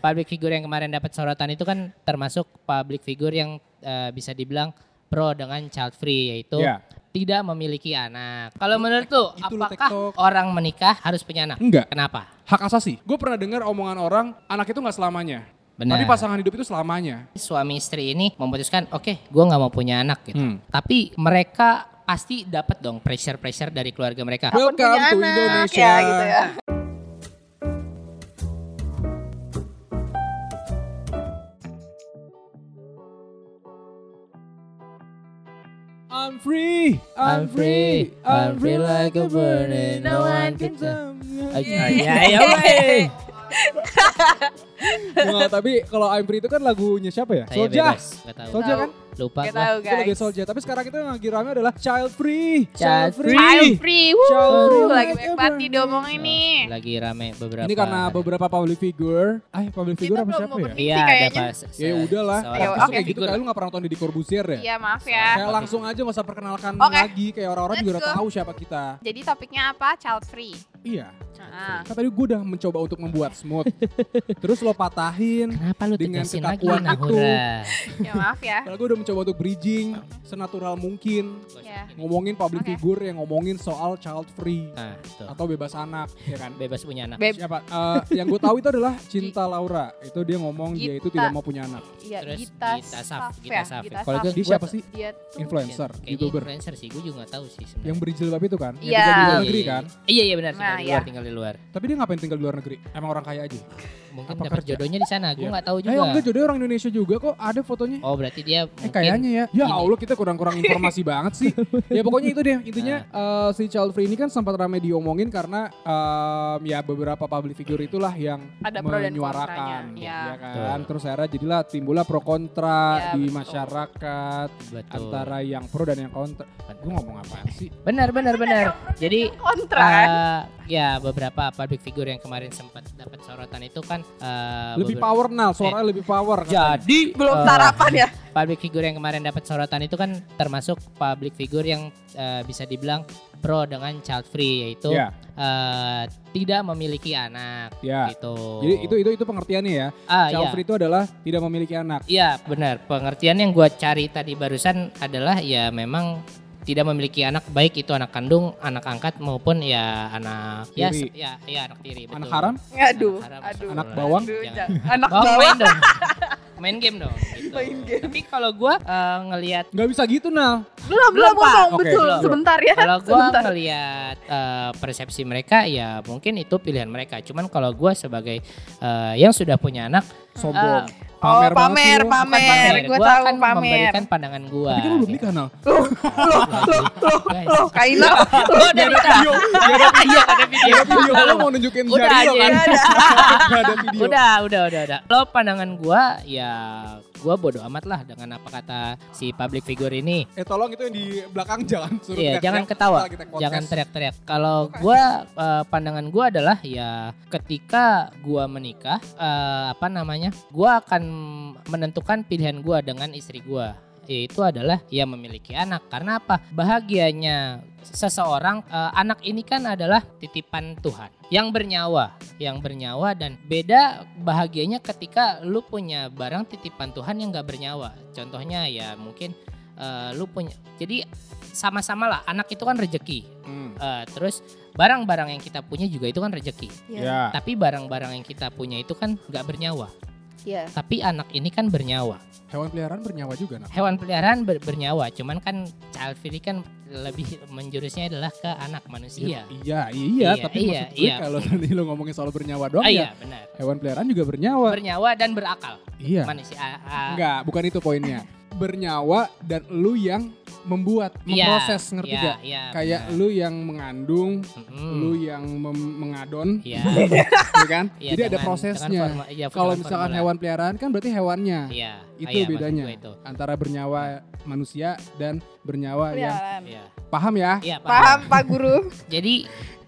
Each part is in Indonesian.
public figure yang kemarin dapat sorotan itu kan termasuk public figure yang eh, bisa dibilang pro dengan child free yaitu Ya. tidak memiliki anak. Kalau menurut lu apakah orang menikah harus punya anak? Enggak. Kenapa? Hak asasi. Gue pernah dengar omongan orang, anak itu nggak selamanya. Benar. Tapi pasangan hidup itu selamanya. Suami istri ini memutuskan, oke, gua nggak mau punya anak gitu. Hmm. Tapi mereka pasti dapat dong pressure-pressure dari keluarga mereka. Welcome to anak, Indonesia. ya gitu ya. Free, I'm free, I'm free like a bird and no one can tell me. Aja, ya, Nggak, tapi kalau I'm free itu kan lagunya siapa ya? Tahu. Soulja kan? Lupa Gak gua. tahu Itu lagu guys. Soulja. Tapi sekarang itu yang lagi rame adalah Child Free. Child free. Child free, wuh, Child free lagi banyak ever. diomongin nih. Lagi rame beberapa. Ini karena beberapa public figure. Ah, public Kita figure apa siapa ya? Iya, sih ada pas. Ya udahlah. oke. kayak gitu kayak lu gak pernah nonton Deddy Corbuzier ya? Iya maaf ya. Kayak langsung aja masa perkenalkan lagi kayak orang-orang juga udah tahu siapa kita. Jadi topiknya apa? Child free. Iya. Nah, Kan tadi gue udah mencoba untuk membuat smooth. Terus lo patahin. Kenapa lu Dengan tegasin lagi kekakuan itu. Ya maaf ya. Padahal gue udah mencoba untuk bridging senatural mungkin. Ya. Ngomongin public Oke. figure yang ngomongin soal child free. Nah, tuh. Atau bebas anak, ya kan? Bebas punya anak. Beb, Siapa? Eh, yang gue tahu itu adalah Cinta Laura. Itu dia ngomong dia itu Gita. tidak mau punya anak. iya, Terus Gita, Gita Saf, Saf Gita ya. Saf. Gita Kalau Dia siapa sih? Dia tuh Influencer, Kayaknya youtuber. influencer sih, gue juga gak tahu sih sebenarnya. Yang berjilbab itu kan? Yang Iya. tinggal di luar Iya, negeri iya. kan? Iya iya benar, tinggal Nah, di iya. luar, tinggal di luar. Tapi dia ngapain tinggal di luar negeri? Emang orang kaya aja? Mungkin Apa dapat kerja? Jodohnya di sana, gue Iya. nggak tahu Eh juga. enggak jodohnya orang Indonesia juga kok ada fotonya. Oh berarti dia Eh kayaknya ya. Ya. Allah kita kurang-kurang informasi banget sih. Ya pokoknya itu deh intinya eh, si child free ini kan sempat ramai diomongin karena em, ya beberapa public figure itulah yang Ada menyuarakan, ya, ya. kan. Terus akhirnya jadilah timbullah pro kontra Ya, di betul. masyarakat Betul. antara yang pro dan yang kontra. Gue ngomong apaan sih? Benar benar benar. Jadi kontra eh, ya beberapa public figure yang kemarin sempat dapat sorotan itu kan eh, lebih power nal, suaranya lebih power. katanya. Jadi Belum eh, sarapan ya. public figure yang kemarin dapat sorotan itu kan termasuk public figure yang eh, bisa dibilang pro dengan child free yaitu Ya, eh, tidak memiliki anak ya. gitu. Jadi itu itu itu pengertiannya ya. ah, Child iya. free itu adalah tidak memiliki anak. Iya benar. Pengertian yang gue cari tadi barusan adalah ya memang tidak memiliki anak baik itu anak kandung, anak angkat maupun ya anak ya Tiri. ya ya anak tiri betul. Anak haram? Aduh, haram, aduh. Anak bawang? Aduh, Jangan. jangan. Anak Bawang bawah. main dong. main game dong. Gitu. Main game. Tapi kalau gue eh, ngelihat Nggak bisa gitu nal. Belum, belum, belum, Oke, betul. belum. Sebentar ya. kalau gue Sebentar. ngelihat eh, persepsi mereka ya mungkin itu pilihan mereka. Cuman kalau gue sebagai eh, yang sudah punya anak Sombong. Banget pamer, lu. bukan pamer. Gue gua tahu akan pamer. memberikan pandangan gue. Tapi kan lu belum nikah nal. Loh, Kaina. Oh, ada video. Gak ada video. ada video. Gak ada video. Lu mau nunjukin Udah, jari lo kan? ada video. Udah, udah, udah, udah. Lo pandangan gua ya gua bodoh amat lah dengan apa kata si public figure ini. Eh tolong itu yang di belakang jangan suruh Iya, jangan ketawa, jangan teriak-teriak. Kalau gua eh, pandangan gua adalah ya ketika gua menikah eh, apa namanya? Gua akan menentukan pilihan gua dengan istri gua yaitu adalah ya memiliki anak. Karena apa? Bahagianya seseorang eh, anak ini kan adalah titipan Tuhan yang bernyawa yang bernyawa dan beda bahagianya ketika lu punya barang titipan Tuhan yang gak bernyawa. Contohnya ya mungkin eh, lu punya jadi sama-sama lah anak itu kan rejeki. Hmm. Eh, terus barang-barang yang kita punya juga itu kan rejeki. Ya. tapi barang-barang yang kita punya itu kan gak bernyawa Iya. tapi anak ini kan bernyawa Hewan peliharaan bernyawa juga nah. hewan peliharaan ber- bernyawa cuman kan child free kan lebih menjurusnya adalah ke anak manusia Iya, iya, Iya, tapi iya, maksud gue iya. kalau tadi lu ngomongin soal bernyawa doang ah, ya iya benar hewan peliharaan juga bernyawa. bernyawa dan berakal Iya. manusia ah, Enggak, bukan itu poinnya. Bernyawa dan lu yang membuat, iya, memproses, ngerti iya, gak? iya, Kayak benar. lu yang mengandung, Mm-mm. lu yang mengadon, Iya. ya kan? Iya, Jadi ada dengan- prosesnya. dengan forma- iya, Kalau misalkan formula. hewan peliharaan kan berarti hewannya. iya Itu Ah, iya, maksud bedanya itu antara bernyawa manusia dan bernyawa yang Peliharaan. iya paham ya? iya Paham Pak Guru? Jadi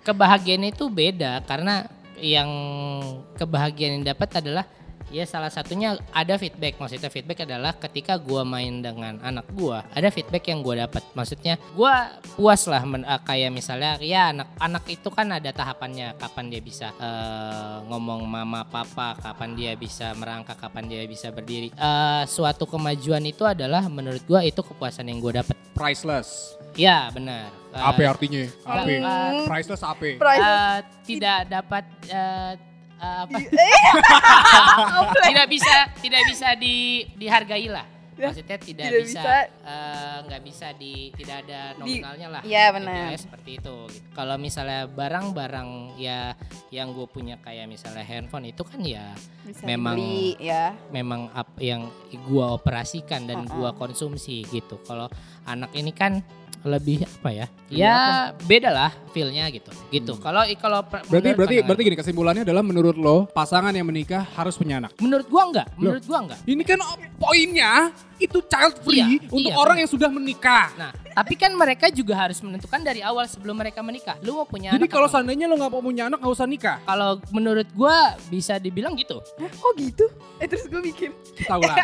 kebahagiaan itu beda karena yang kebahagiaan yang dapat adalah Ya salah satunya ada feedback. Maksudnya feedback adalah ketika gua main dengan anak gua, ada feedback yang gua dapat. Maksudnya gua puas lah men- eh, kayak misalnya ya anak-anak itu kan ada tahapannya kapan dia bisa eh, ngomong mama papa, kapan dia bisa merangkak, kapan dia bisa berdiri. Eh, suatu kemajuan itu adalah menurut gua itu kepuasan yang gua dapat. Priceless. Ya benar. Eh, Apa artinya? Apa? eh, Priceless apa? Eh, tidak dapat eh, apa? Komplek. tidak bisa tidak bisa di dihargai lah Ya, maksudnya tidak, tidak bisa bisa. eh, nggak bisa di tidak ada nominalnya lah Iya, benar. seperti itu gitu. kalau misalnya barang-barang ya yang gue punya kayak misalnya handphone itu kan ya Bisa Memang- dibeli, ya. memang apa yang gua operasikan dan Uh-uh. gua konsumsi gitu kalau anak ini kan lebih apa ya Lebih ya beda lah feelnya gitu gitu Hmm. kalau kalau per- Berarti berarti berarti gini kesimpulannya adalah menurut lo pasangan yang menikah harus punya anak. menurut gua enggak menurut gua enggak Ini kan poinnya itu child free Iya, untuk iya, orang benar. yang sudah menikah. Nah, tapi kan mereka juga harus menentukan dari awal sebelum mereka menikah. Lu mau punya Jadi anak kalau seandainya lo nggak mau punya anak nggak usah nikah. kalau menurut gua bisa dibilang gitu. Hah, kok gitu? Eh terus gue mikir. Kita ulang.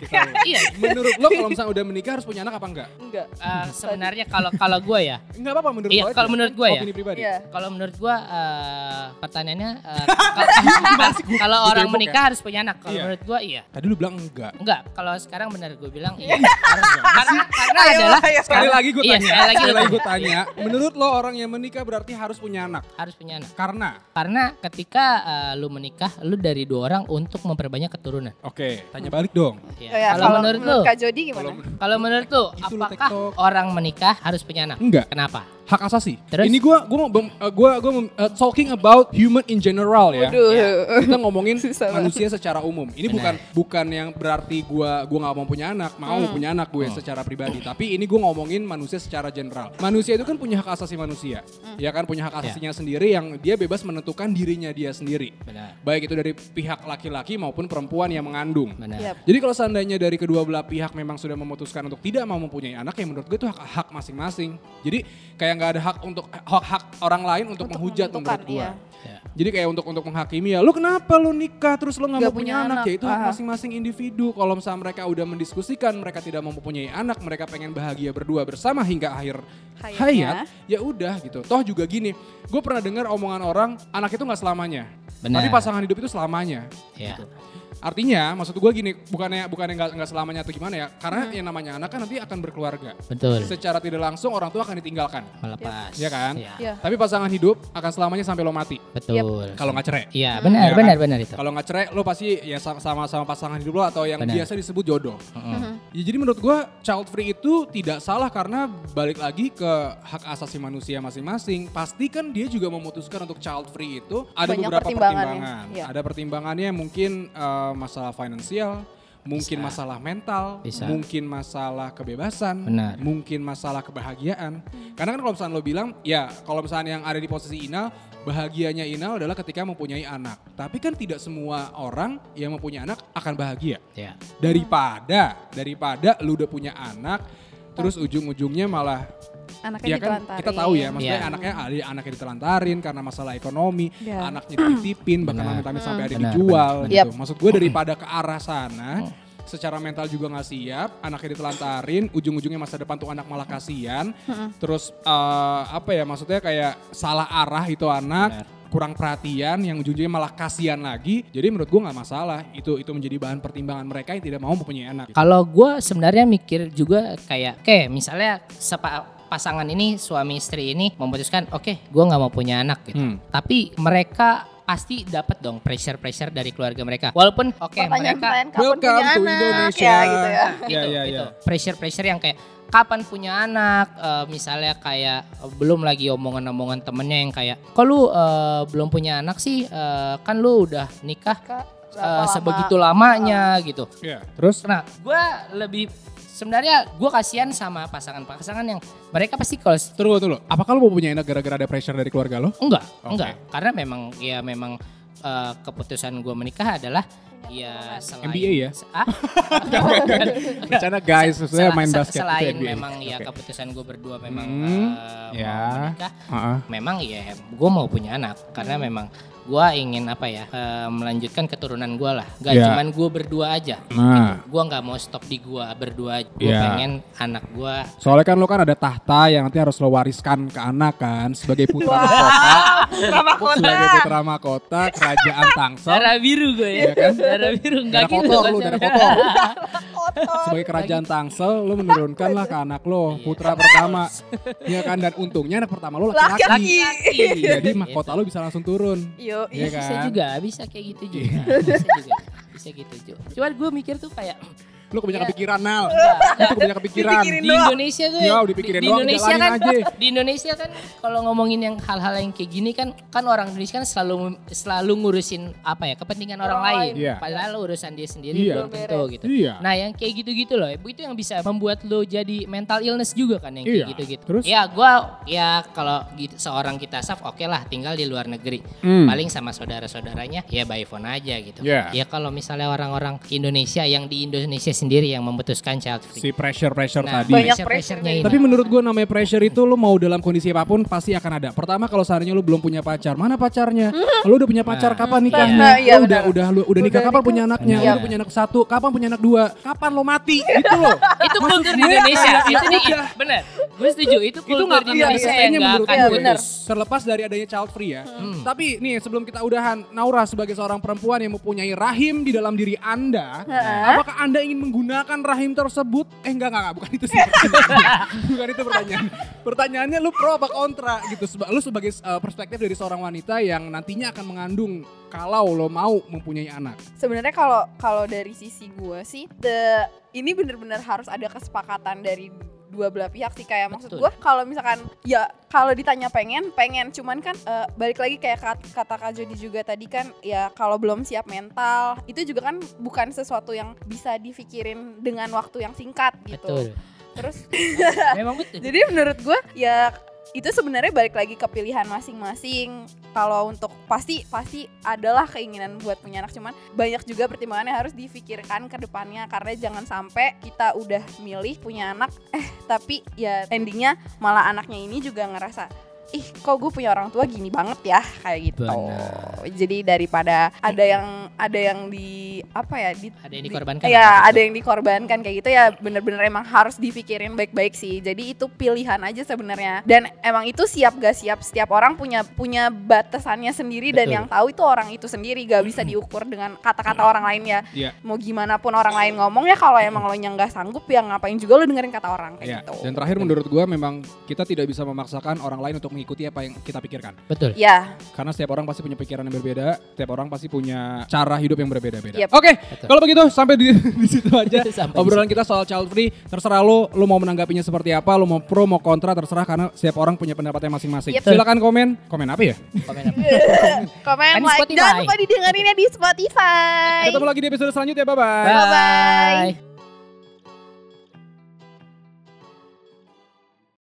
Kita ulang. iya, Menurut lo kalau misalnya udah menikah harus punya anak apa enggak? Enggak. eh, sebenarnya kalau kalau gua ya, Enggak apa-apa menurut Iya, kalau menurut gua ya. Opini pribadi. Iya. kalau menurut gua eh, pertanyaannya eh, kalau- kalau Gua orang debok menikah harus punya anak. Kalau Iya. menurut gua iya. Tadi lu bilang enggak. Enggak, kalau sekarang benar gue bilang iya. karena karena adalah. Sekali lagi gue Iya, tanya. sekali lagi sekali lagi gue tanya. Menurut lo orang yang menikah berarti harus punya anak. harus punya anak. Karena Karena ketika eh, lu menikah, lu dari dua orang untuk memperbanyak keturunan. Oke, tanya balik dong. Ya. Oh ya, kalau menurut lu, Kak Jody gimana? kalau menurut lu, lu apakah orang menikah harus punya anak? Enggak, Kenapa? Hak asasi. Terus? Ini gua gua mau bem- uh, gua gua mem- uh, talking about human in general ya. Waduh. Kita ngomongin Susah banget. manusia secara umum. Ini Benar. bukan bukan yang berarti gua gua nggak mau punya anak, mau Hmm. punya anak gue secara pribadi. Tapi ini gua ngomongin manusia secara general. Manusia itu kan punya hak asasi manusia. Hmm. Ya kan punya hak asasinya sendiri yang dia bebas menentukan dirinya dia sendiri. Benar. Baik itu dari pihak laki-laki maupun perempuan yang mengandung. Benar. Yap. Jadi kalau seandainya dari kedua belah pihak memang sudah memutuskan untuk tidak mau mempunyai anak ya menurut gue itu hak, hak masing-masing. Jadi kayak nggak ada hak untuk hak, hak orang lain untuk, Untuk menghujat menurut gue. iya. Ya. Jadi kayak untuk untuk menghakimi ya, lu kenapa lu nikah terus lu nggak mau punya punya anak? anak. Ya itu Ah. masing-masing individu. Kalau misalnya mereka udah mendiskusikan mereka tidak mau mempunyai anak, mereka pengen bahagia berdua bersama hingga akhir Hayatnya. hayat, ya udah gitu. Toh juga gini, gue pernah dengar omongan orang anak itu nggak selamanya, Benar. tapi pasangan hidup itu selamanya. Ya. Artinya, maksud gue gini, bukannya bukannya nggak nggak selamanya atau gimana ya? Karena yang namanya anak kan nanti akan berkeluarga. Betul. Secara tidak langsung orang tua akan ditinggalkan. Melepas. Iya kan? Ya. Iya. Tapi pasangan hidup akan selamanya sampai lo mati. Betul. Kalau nggak cerai. Iya, benar, Ya kan? benar, benar itu. Kalau nggak cerai, lo pasti ya sama sama, sama pasangan hidup lo atau yang Benar. biasa disebut jodoh. Mm-mm. Ya, jadi menurut gue child free itu tidak salah karena balik lagi ke hak asasi manusia masing-masing. Pasti kan dia juga memutuskan untuk child free itu ada Banyak beberapa pertimbangan. Iya. Ada pertimbangannya mungkin eh, masalah finansial, mungkin Bisa. masalah mental, Bisa. mungkin masalah kebebasan, Benar. mungkin masalah kebahagiaan. Karena kan kalau misalnya lo bilang, ya kalau misalnya yang ada di posisi Inal, bahagianya Inal adalah ketika mempunyai anak. Tapi kan tidak semua orang yang mempunyai anak akan bahagia Ya. daripada daripada lu udah punya anak terus ujung-ujungnya malah Anaknya ya kan ditelantarin. kita tahu ya maksudnya Iya. anaknya ada anaknya ditelantarin karena masalah ekonomi Iya. anaknya dititipin bahkan amit-amit sampai ada dijual benar, gitu Yap. maksud gue daripada ke arah sana secara mental juga nggak siap anaknya ditelantarin ujung-ujungnya masa depan tuh anak malah kasihan terus eh, apa ya maksudnya kayak salah arah itu anak Benar. kurang perhatian yang ujung-ujungnya malah kasihan lagi jadi menurut gue nggak masalah itu itu menjadi bahan pertimbangan mereka yang tidak mau mempunyai anak Kalau gue sebenarnya mikir juga kayak, oke misalnya sepa- pasangan ini suami istri ini memutuskan, oke gue nggak mau punya anak gitu. Hmm. Tapi mereka pasti dapat dong pressure-pressure dari keluarga mereka. Walaupun oke Pertanyaan mereka Welcome punya to anak Indonesia. ya gitu ya. gitu, Ya, ya, gitu. ya. Pressure-pressure yang kayak kapan punya anak, eh, misalnya kayak eh, belum lagi omongan-omongan temennya yang kayak, kok lu eh, belum punya anak sih, Eh, kan lu udah nikah Kak, berapa lama? sebegitu lamanya gitu. Ya. Terus Nah, gue lebih sebenarnya gue kasihan sama pasangan-pasangan yang mereka pasti kalau tunggu tunggu. Apakah lo mau punya anak gara-gara ada pressure dari keluarga lo? enggak, Oke. enggak, karena memang ya memang eh, keputusan gue menikah adalah ya selain NBA ya? Ah? Bercanda guys, maksudnya Sel- main basket itu Selain NBA. memang ya Oke. keputusan gue berdua memang Hmm, eh, ya. menikah, Heeh. memang ya gue mau punya anak karena Hmm. memang gue ingin apa ya eh, melanjutkan keturunan gue lah. Gak Ya. cuman gue berdua aja. Nah, Gue nggak mau stop di gue berdua. Gue Ya. pengen anak gue soalnya kan lo kan ada tahta yang nanti harus lo wariskan ke anak kan sebagai putra mahkota, Mahkota. sebagai putra mahkota kerajaan Tangsel. darah biru gue ya. Iya kan? Darah biru enggak Darah gitu. kotor lu, darah kotor. Sebagai kerajaan Tangsel, lo menurunkan lah ke anak lo, putra pertama. Iya kan? Dan untungnya anak pertama lo laki-laki. Laki-laki. Jadi mahkota lo bisa langsung turun. Yo, Iya Bisa kan? juga, bisa kayak gitu juga. Bisa juga. Bisa gitu juga. Cuman gue mikir tuh kayak Lo kebanyakan Ya. pikiran, Nal. Itu kebanyakan pikiran. Di. Indonesia tuh Ya, di, dipikirin di doang, Indonesia kan aja. di Indonesia kan kalau ngomongin yang hal-hal yang kayak gini kan kan orang Indonesia kan selalu selalu ngurusin apa ya kepentingan orang, Orang lain. Iya. padahal urusan dia sendiri Iya. belum tentu gitu Iya. nah yang kayak gitu-gitu loh itu yang bisa membuat lo jadi mental illness juga kan yang Iya. kayak gitu-gitu Terus? ya gua ya kalau gitu, seorang kita saf oke lah tinggal di luar negeri Hmm. paling sama saudara-saudaranya ya by phone aja gitu Iya. ya kalau misalnya orang-orang Indonesia yang di Indonesia sendiri yang memutuskan child free Si pressure-pressure Nah, tadi. Banyak pressure- pressure pressure-nya ini. Tapi menurut gue namanya pressure itu lo mau dalam kondisi apa pun pasti akan ada. Pertama kalau seandainya lo belum punya pacar, mana pacarnya? Lo udah punya pacar, Nah. kapan Nah, nikahnya? iya, lo udah benar. udah lo udah nikah Udah kapan punya anaknya? Lo Iya. udah punya anak satu, kapan punya anak dua? Kapan lo mati? Gitu loh. itu kultur di Indonesia itu nih udah. Gue setuju itu itu kultur nggak di Indonesia yang menurut akan Iya, gue. benar. Terlepas dari adanya child free ya. Hmm. Tapi nih sebelum kita udahan, Naura sebagai seorang perempuan yang mempunyai rahim di dalam diri Anda, Heeh. apakah Anda ingin menggunakan rahim tersebut? Eh enggak enggak, enggak. bukan itu sih. bukan itu pertanyaan. Pertanyaannya lu pro apa kontra gitu. Lu sebagai uh, perspektif dari seorang wanita yang nantinya akan mengandung kalau lo mau mempunyai anak. Sebenarnya kalau kalau dari sisi gue sih, the ini bener-bener harus ada kesepakatan dari dua belah pihak sih kayak maksud gue kalau misalkan ya kalau ditanya pengen pengen. Cuman kan eh, balik lagi kayak kat- kata Kak Jody juga tadi kan ya kalau belum siap mental itu juga kan bukan sesuatu yang bisa dipikirin dengan waktu yang singkat gitu. Betul. Terus memang betul. jadi menurut gue ya itu sebenarnya balik lagi ke pilihan masing-masing. Kalau untuk pasti pasti adalah keinginan buat punya anak. Cuman banyak juga pertimbangan yang harus difikirkan ke depannya. Karena jangan sampai kita udah milih punya anak eh tapi ya endingnya malah anaknya ini juga ngerasa ih kok gue punya orang tua gini banget ya kayak gitu. Benar. Jadi daripada ada yang ada yang di apa ya di ada yang di- dikorbankan Iya, lah, ada yang dikorbankan kayak gitu ya bener-bener emang harus dipikirin baik-baik sih. Jadi itu pilihan aja sebenarnya. Dan emang itu siap gak siap setiap orang punya punya batasannya sendiri dan Betul. yang tahu itu orang itu sendiri gak bisa diukur dengan kata-kata orang lain ya. Iya. Mau gimana pun orang lain ngomong ya kalau emang lo yang nggak sanggup ya ngapain juga lo dengerin kata orang kayak Iya. gitu. Dan terakhir menurut gua memang kita tidak bisa memaksakan orang lain untuk mengikuti apa yang kita pikirkan. betul Ya, Karena setiap orang pasti punya pikiran yang berbeda, setiap orang pasti punya cara hidup yang berbeda-beda. Yep. Oke, Betul. kalau begitu sampai di, di situ aja obrolan kita soal child free. Terserah lo, lo mau menanggapinya seperti apa, lo mau pro mau kontra terserah karena setiap orang punya pendapatnya masing-masing. Yep. Silakan komen, komen apa ya? komen apa komen di like Spotify. jangan lupa didengerinnya di Spotify. Ketemu lagi di episode selanjutnya, bye bye. bye Bye-bye.